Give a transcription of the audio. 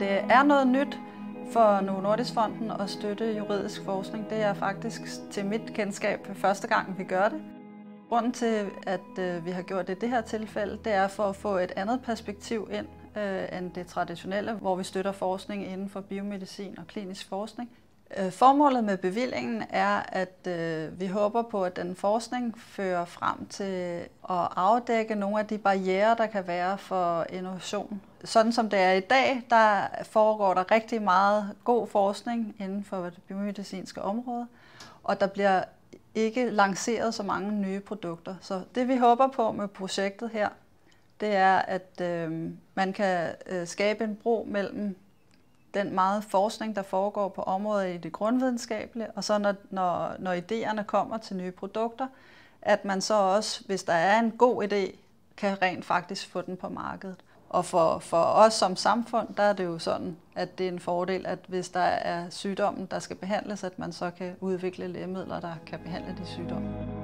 Det er noget nyt for Novo Nordisk Fonden at støtte juridisk forskning. Det er faktisk til mit kendskab første gang, vi gør det. Grunden til, at øh, vi har gjort det i det her tilfælde, det er for at få et andet perspektiv ind øh, end det traditionelle, hvor vi støtter forskning inden for biomedicin og klinisk forskning. Øh, formålet med bevillingen er, at øh, vi håber på, at den forskning fører frem til at afdække nogle af de barriere, der kan være for innovation. Sådan som det er i dag, der foregår der rigtig meget god forskning inden for det biomedicinske område, og der bliver ikke lanceret så mange nye produkter. Så det vi håber på med projektet her, det er, at øh, man kan øh, skabe en bro mellem den meget forskning, der foregår på området i det grundvidenskabelige, og så når, når, når idéerne kommer til nye produkter, at man så også, hvis der er en god idé, kan rent faktisk få den på markedet. Og for, for os som samfund, der er det jo sådan, at det er en fordel, at hvis der er sygdommen, der skal behandles, at man så kan udvikle lægemidler, der kan behandle de sygdomme.